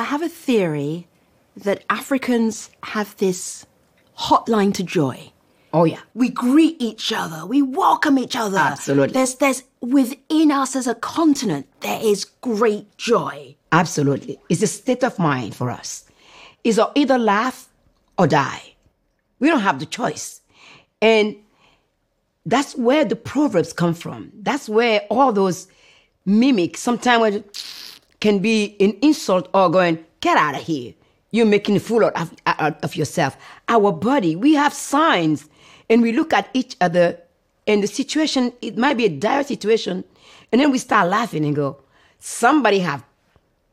I have a theory that Africans have this hotline to joy. Oh yeah. We greet each other. We welcome each other. Absolutely. There's, there's within us as a continent, there is great joy. Absolutely. It's a state of mind for us. It's either laugh or die. We don't have the choice. And that's where the proverbs come from. That's where all those mimics sometimes can be an insult or going, get out of here. You're making a fool of, out of yourself. Our body, we have signs and we look at each other and the situation, it might be a dire situation. And then we start laughing and go, somebody have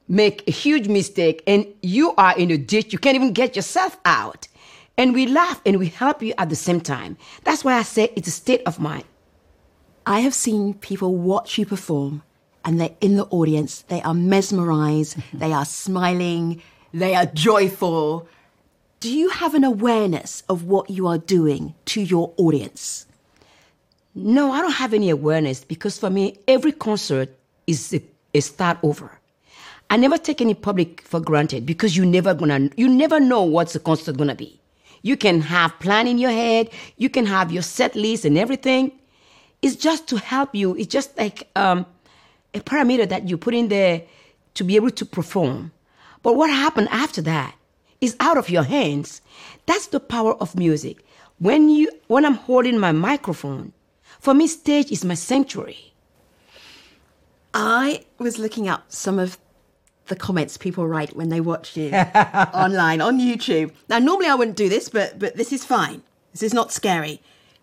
make a huge mistake and you are in a ditch. You can't even get yourself out. And we laugh and we help you at the same time. That's why I say it's a state of mind. I have seen people watch you perform and they're in the audience. They are mesmerized. they are smiling. They are joyful. Do you have an awareness of what you are doing to your audience? No, I don't have any awareness because for me, every concert is a, a start over. I never take any public for granted because you never gonna you never know what's the concert gonna be. You can have plan in your head, you can have your set list and everything. It's just to help you. It's just like um, a parameter that you put in there to be able to perform. But what happened after that is out of your hands. That's the power of music. When you when I'm holding my microphone, for me stage is my sanctuary. I was looking up some of the comments people write when they watch you online on YouTube. Now, normally I wouldn't do this, but but this is fine. This is not scary.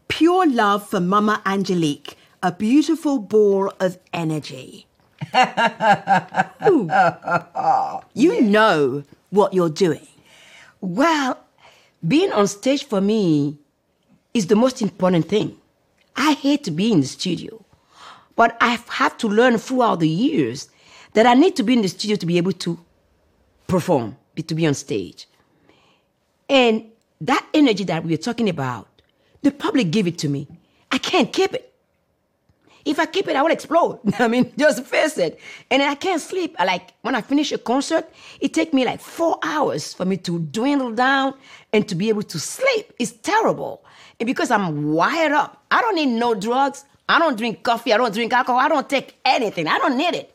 Pure love for Mama Angelique, a beautiful ball of energy. you know what you're doing. Well, being on stage for me is the most important thing. I hate to be in the studio, but I've to learn throughout the years that I need to be in the studio to be able to perform, to be on stage. And that energy that we are talking about, the public give it to me. I can't keep it. If I keep it, I will explode. I mean, just face it. And I can't sleep. I like when I finish a concert, it takes me like four hours for me to dwindle down and to be able to sleep. It's terrible. And because I'm wired up, I don't need no drugs. I don't drink coffee. I don't drink alcohol. I don't take anything. I don't need it.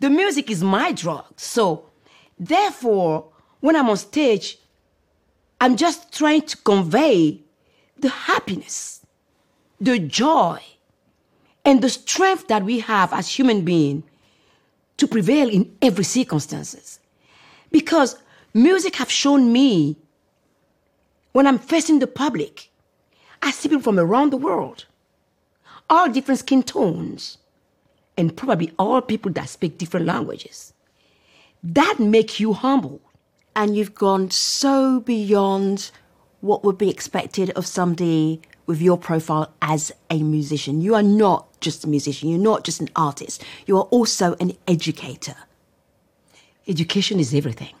The music is my drug. So, therefore, when I'm on stage, I'm just trying to convey the happiness, the joy, and the strength that we have as human beings to prevail in every circumstances. Because music have shown me when I'm facing the public, I see people from around the world, all different skin tones, and probably all people that speak different languages. That makes you humble. And you've gone so beyond what would be expected of somebody with your profile as a musician. You are not just a musician, you're not just an artist, you are also an educator. Education is everything.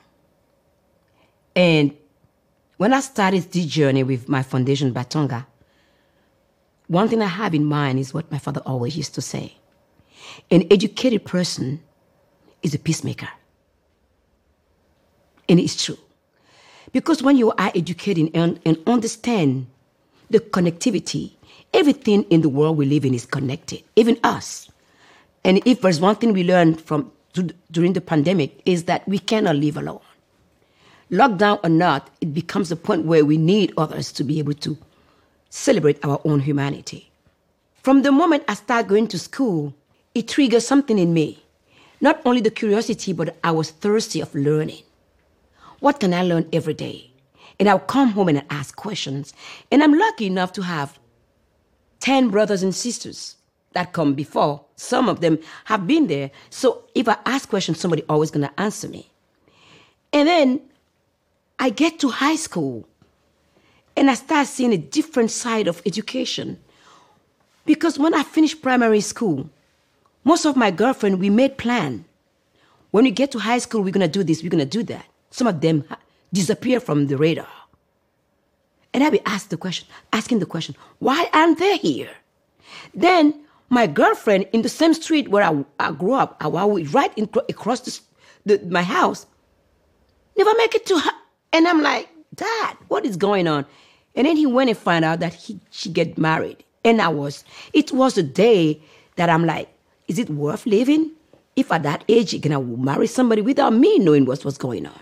And when I started this journey with my foundation, Batonga, one thing I have in mind is what my father always used to say an educated person is a peacemaker. And it's true. Because when you are educated and, and understand the connectivity, everything in the world we live in is connected, even us. And if there's one thing we learned from during the pandemic is that we cannot live alone. Lockdown or not, it becomes a point where we need others to be able to celebrate our own humanity. From the moment I started going to school, it triggered something in me. Not only the curiosity, but I was thirsty of learning. What can I learn every day? And I'll come home and ask questions. And I'm lucky enough to have 10 brothers and sisters that come before. Some of them have been there. So if I ask questions, somebody always gonna answer me. And then I get to high school and I start seeing a different side of education. Because when I finished primary school, most of my girlfriend, we made plan. When we get to high school, we're gonna do this, we're gonna do that. Some of them disappear from the radar. And I be asked the question, asking the question, why aren't they here? Then my girlfriend in the same street where I, I grew up, I, I right in, across the, the, my house, never make it to her. And I'm like, Dad, what is going on? And then he went and found out that he she get married. And I was, it was a day that I'm like, is it worth living? If at that age you're gonna marry somebody without me knowing what was going on.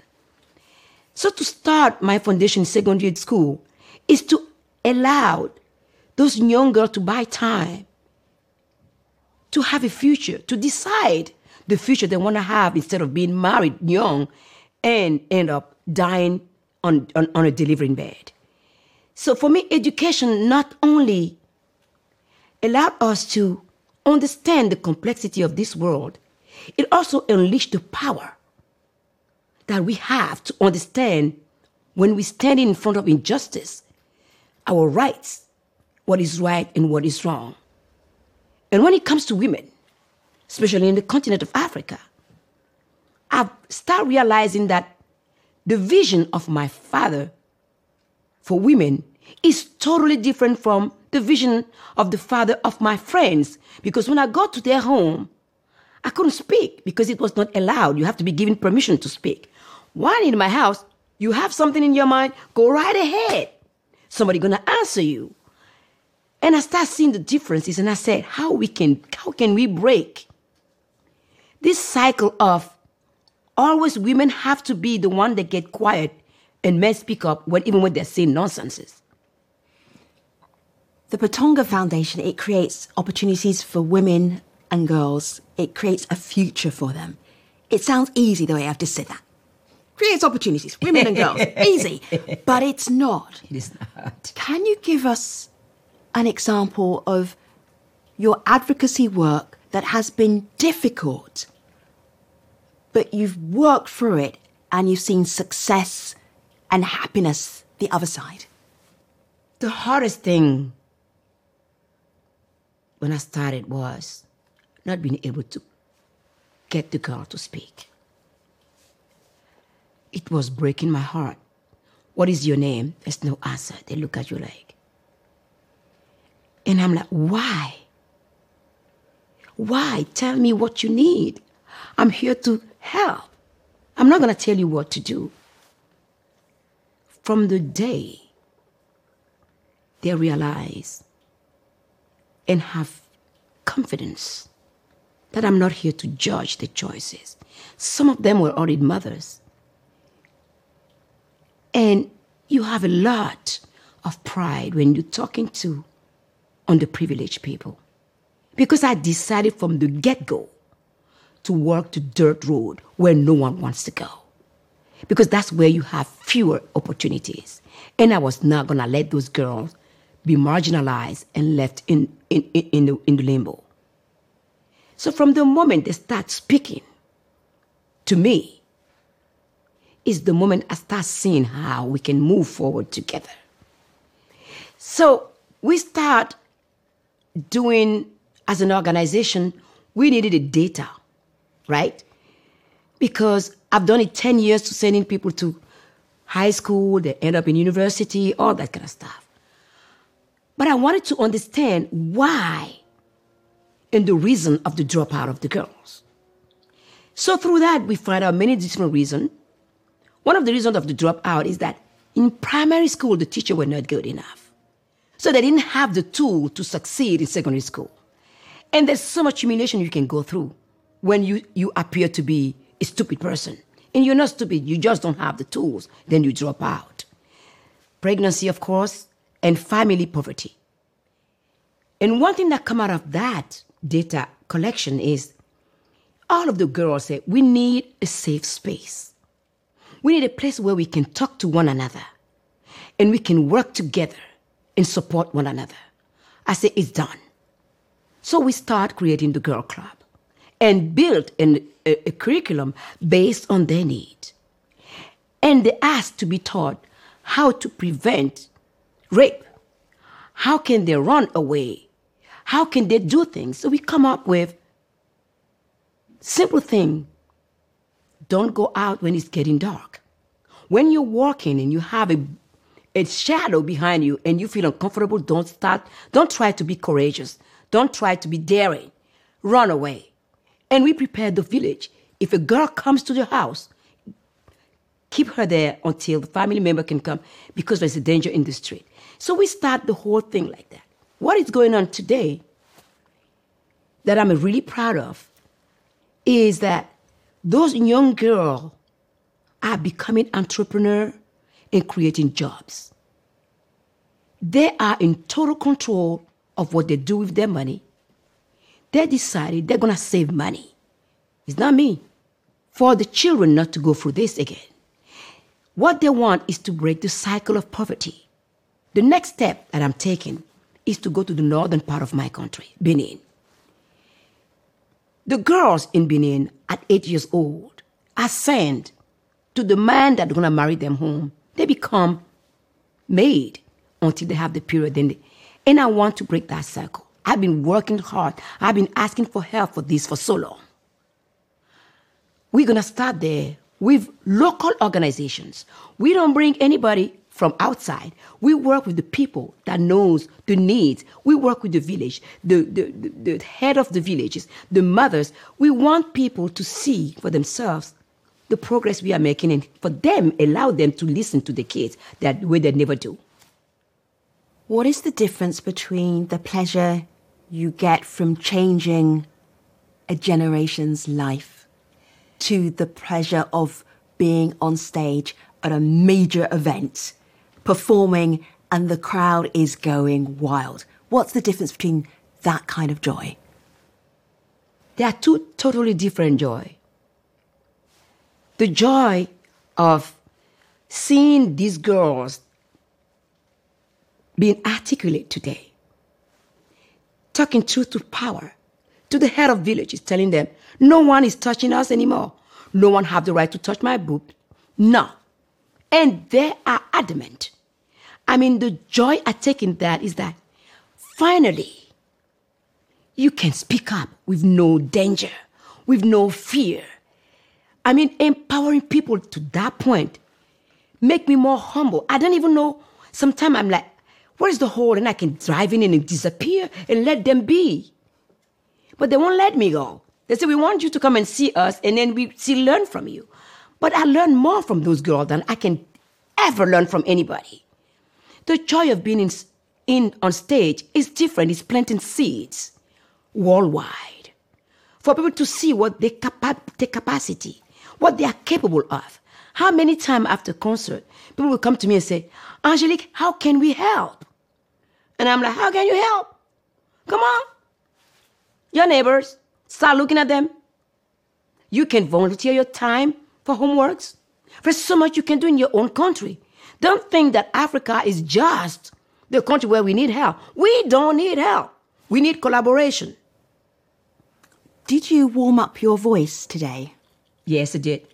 So to start my foundation secondary school is to allow those young girls to buy time to have a future, to decide the future they want to have instead of being married young and end up dying on, on, on a delivering bed. So for me, education not only allowed us to understand the complexity of this world, it also unleashed the power that we have to understand when we stand in front of injustice, our rights, what is right and what is wrong. And when it comes to women, especially in the continent of Africa, I've started realizing that the vision of my father for women is totally different from the vision of the father of my friends. Because when I got to their home, I couldn't speak because it was not allowed. You have to be given permission to speak. While in my house, you have something in your mind, go right ahead. Somebody gonna answer you. And I start seeing the differences and I said, how we can how can we break this cycle of always women have to be the one that get quiet and men speak up when even when they're saying nonsenses. The Batonga Foundation, it creates opportunities for women and girls. It creates a future for them. It sounds easy the way I've just said that. Creates opportunities, women and girls. easy. But it's not. It is not. Can you give us an example of your advocacy work that has been difficult, but you've worked through it and you've seen success and happiness the other side? The hardest thing when I started was not being able to get the girl to speak. It was breaking my heart. What is your name? There's no answer. They look at you like. And I'm like, why? Why? Tell me what you need. I'm here to help. I'm not going to tell you what to do. From the day they realize and have confidence that I'm not here to judge the choices. Some of them were already mothers. And you have a lot of pride when you're talking to underprivileged people. Because I decided from the get go to work the dirt road where no one wants to go. Because that's where you have fewer opportunities. And I was not going to let those girls be marginalized and left in, in, in, the, in the limbo. So from the moment they start speaking to me, is the moment I start seeing how we can move forward together. So we start doing, as an organization, we needed a data, right? Because I've done it 10 years to sending people to high school, they end up in university, all that kind of stuff. But I wanted to understand why and the reason of the dropout of the girls. So through that, we find out many different reasons. One of the reasons of the dropout is that in primary school, the teacher were not good enough. So they didn't have the tool to succeed in secondary school. And there's so much humiliation you can go through when you, you appear to be a stupid person. And you're not stupid, you just don't have the tools. Then you drop out. Pregnancy, of course, and family poverty. And one thing that come out of that data collection is all of the girls say we need a safe space. We need a place where we can talk to one another and we can work together and support one another. I say it's done. So we start creating the girl club and build an, a, a curriculum based on their need. And they ask to be taught how to prevent rape. How can they run away? How can they do things? So we come up with simple thing. Don't go out when it's getting dark. When you're walking and you have a, a shadow behind you and you feel uncomfortable, don't start, don't try to be courageous. Don't try to be daring. Run away. And we prepare the village. If a girl comes to the house, keep her there until the family member can come because there's a danger in the street. So we start the whole thing like that. What is going on today that I'm really proud of is that those young girls are becoming entrepreneur and creating jobs. They are in total control of what they do with their money. They decided they're gonna save money. It's not me. For the children not to go through this again. What they want is to break the cycle of poverty. The next step that I'm taking is to go to the northern part of my country, Benin. The girls in Benin at eight years old are sent to the man that's gonna marry them home. They become maid until they have the period. Then they, and I want to break that cycle. I've been working hard. I've been asking for help for this for so long. We're gonna start there with local organizations. We don't bring anybody from outside. We work with the people that knows the needs. We work with the village, the, the, the, the head of the villages, the mothers. We want people to see for themselves the progress we are making and for them, allow them to listen to the kids that way they never do. What is the difference between the pleasure you get from changing a generation's life to the pleasure of being on stage at a major event, performing, and the crowd is going wild. What's the difference between that kind of joy? There are two totally different joy. The joy of seeing these girls being articulate today, talking truth to power, to the head of villages, telling them, no one is touching us anymore. No one have the right to touch my boob. No. And they are adamant. I mean, the joy I take in that is that finally you can speak up with no danger, with no fear. I mean, empowering people to that point make me more humble. I don't even know. Sometimes I'm like, where's the hole? And I can drive in and disappear and let them be. But they won't let me go. They say, we want you to come and see us, and then we still learn from you. But I learn more from those girls than I can ever learn from anybody. The joy of being in, in on stage is different. It's planting seeds worldwide for people to see what they capa- their capacity, what they are capable of. How many times after concert, people will come to me and say, Angelique, how can we help? And I'm like, how can you help? Come on. Your neighbors, start looking at them. You can volunteer your time for homeworks. There's so much you can do in your own country. Don't think that Africa is just the country where we need help. We don't need help. We need collaboration. Did you warm up your voice today? Yes, I did.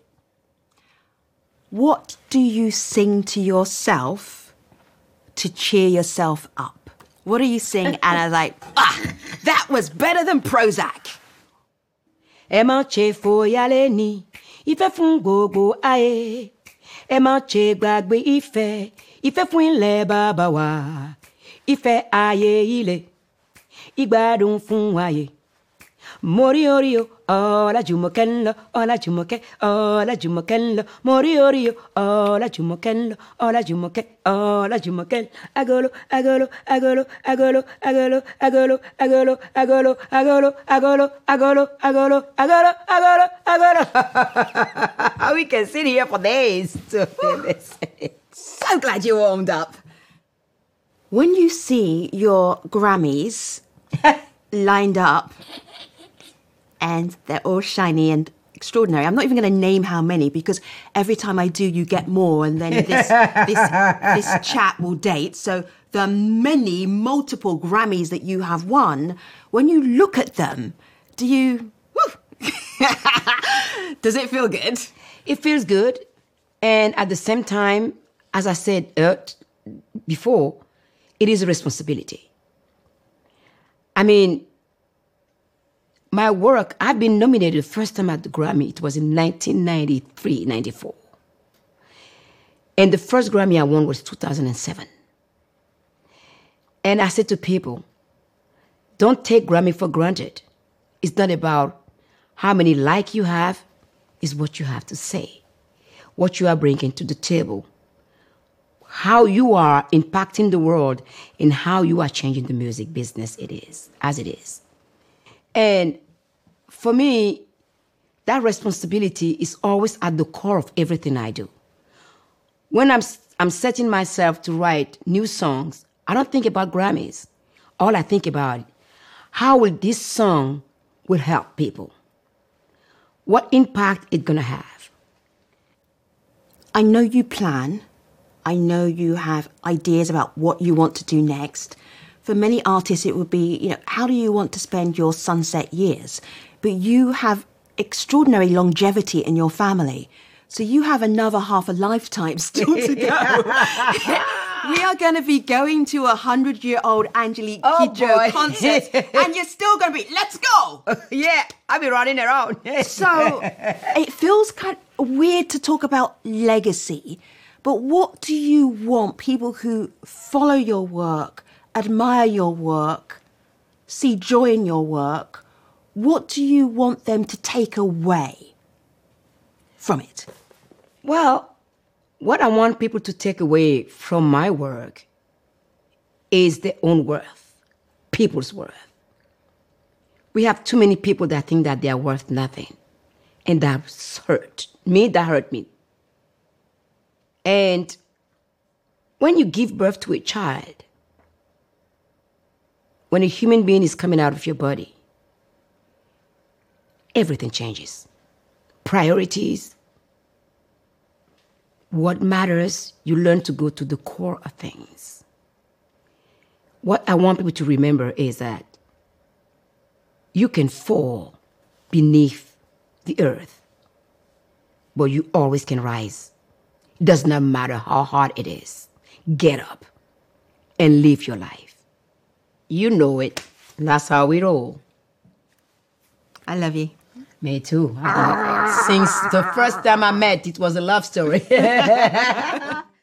What do you sing to yourself to cheer yourself up? What are you sing? and I was like, ah, that was better than Prozac. ẹ má ṣe fòyà lẹ́ni ìfẹ́ fún gbogbo ayé ẹ má ṣe gbàgbé ìfẹ́ ìfẹ́ fún ilẹ̀ bàbá wa ìfẹ́ ayé ilé ìgbádùn fún ayé. Mori orio, ola jumokenlo, ola jumoke, ola jumokenlo. Mori orio, ola jumokenlo, ola jumoke, ola jumoken. Agolo, agolo, agolo, agolo, agolo, agolo, agolo, agolo, agolo, agolo, agolo, agolo, agolo, agolo, agolo. We can sit here for days. So glad you warmed up. When you see your Grammys lined up and they're all shiny and extraordinary. I'm not even going to name how many because every time I do, you get more, and then this this this chat will date. So the many multiple Grammys that you have won, when you look at them, do you? Does it feel good? It feels good, and at the same time, as I said uh, before, it is a responsibility. I mean, my work, I've been nominated the first time at the Grammy. It was in 1993, 94. And the first Grammy I won was 2007. And I said to people, don't take Grammy for granted. It's not about how many like you have, it's what you have to say. what you are bringing to the table, how you are impacting the world, and how you are changing the music business it is, as it is. And for me, that responsibility is always at the core of everything I do. When I'm, I'm setting myself to write new songs, I don't think about Grammys. All I think about, how will this song will help people? What impact it gonna have? I know you plan. I know you have ideas about what you want to do next. For many artists, it would be, you know, how do you want to spend your sunset years? But you have extraordinary longevity in your family. So you have another half a lifetime still to go. we are going to be going to a hundred year old Angelique Oh, Kidjo concert, and you're still going to be, let's go. yeah, I'll be running around. So it feels kind of weird to talk about legacy, but what do you want people who follow your work, admire your work, see joy in your work? What do you want them to take away from it? Well, what I want people to take away from my work is their own worth, people's worth. We have too many people that think that they are worth nothing. And that's hurt me, that hurt me. And when you give birth to a child, when a human being is coming out of your body, everything changes. Priorities, what matters, you learn to go to the core of things. What I want people to remember is that you can fall beneath the earth, but you always can rise. It does not matter how hard it is. Get up and live your life. You know it. That's how we roll. I love you. Me too. Since the first time I met, it was a love story.